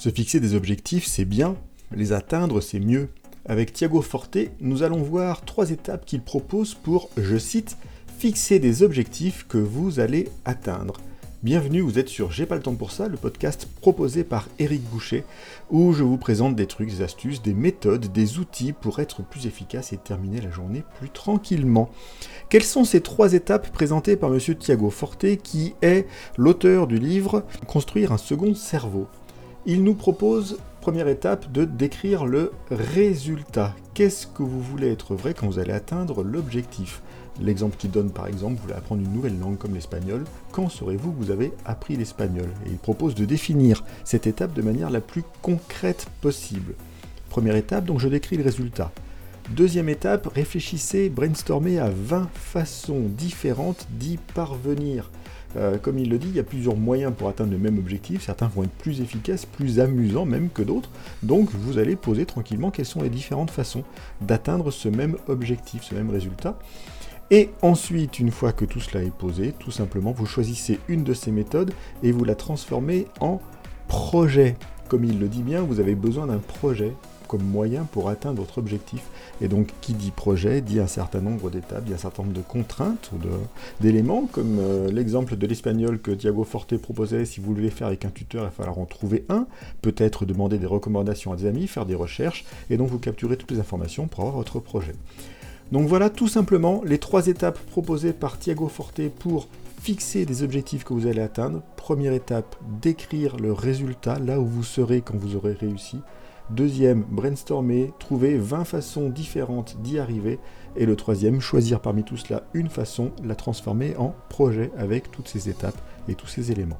Se fixer des objectifs, c'est bien, les atteindre, c'est mieux. Avec Thiago Forte, nous allons voir trois étapes qu'il propose pour, je cite, fixer des objectifs que vous allez atteindre. Bienvenue, vous êtes sur J'ai pas le temps pour ça, le podcast proposé par Eric Boucher, où je vous présente des trucs, des astuces, des méthodes, des outils pour être plus efficace et terminer la journée plus tranquillement. Quelles sont ces trois étapes présentées par Monsieur Thiago Forte, qui est l'auteur du livre Construire un second cerveau il nous propose, première étape, de décrire le résultat. Qu'est-ce que vous voulez être vrai quand vous allez atteindre l'objectif? L'exemple qu'il donne par exemple, vous voulez apprendre une nouvelle langue comme l'espagnol, quand saurez-vous que vous avez appris l'espagnol? Et il propose de définir cette étape de manière la plus concrète possible. Première étape, donc je décris le résultat. Deuxième étape, réfléchissez, brainstormez à 20 façons différentes d'y parvenir. Euh, comme il le dit, il y a plusieurs moyens pour atteindre le même objectif. Certains vont être plus efficaces, plus amusants même que d'autres. Donc vous allez poser tranquillement quelles sont les différentes façons d'atteindre ce même objectif, ce même résultat. Et ensuite, une fois que tout cela est posé, tout simplement, vous choisissez une de ces méthodes et vous la transformez en projet. Comme il le dit bien, vous avez besoin d'un projet comme moyen pour atteindre votre objectif. Et donc, qui dit projet dit un certain nombre d'étapes, dit un certain nombre de contraintes ou d'éléments, comme euh, l'exemple de l'espagnol que Thiago Forte proposait. Si vous voulez faire avec un tuteur, il va falloir en trouver un. Peut-être demander des recommandations à des amis, faire des recherches, et donc vous capturez toutes les informations pour avoir votre projet. Donc voilà tout simplement les trois étapes proposées par Thiago Forte pour fixer des objectifs que vous allez atteindre. Première étape, décrire le résultat, là où vous serez quand vous aurez réussi. Deuxième, brainstormer, trouver 20 façons différentes d'y arriver. Et le troisième, choisir parmi tout cela une façon, la transformer en projet avec toutes ces étapes et tous ces éléments.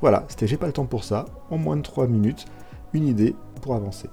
Voilà, c'était J'ai pas le temps pour ça, en moins de 3 minutes, une idée pour avancer.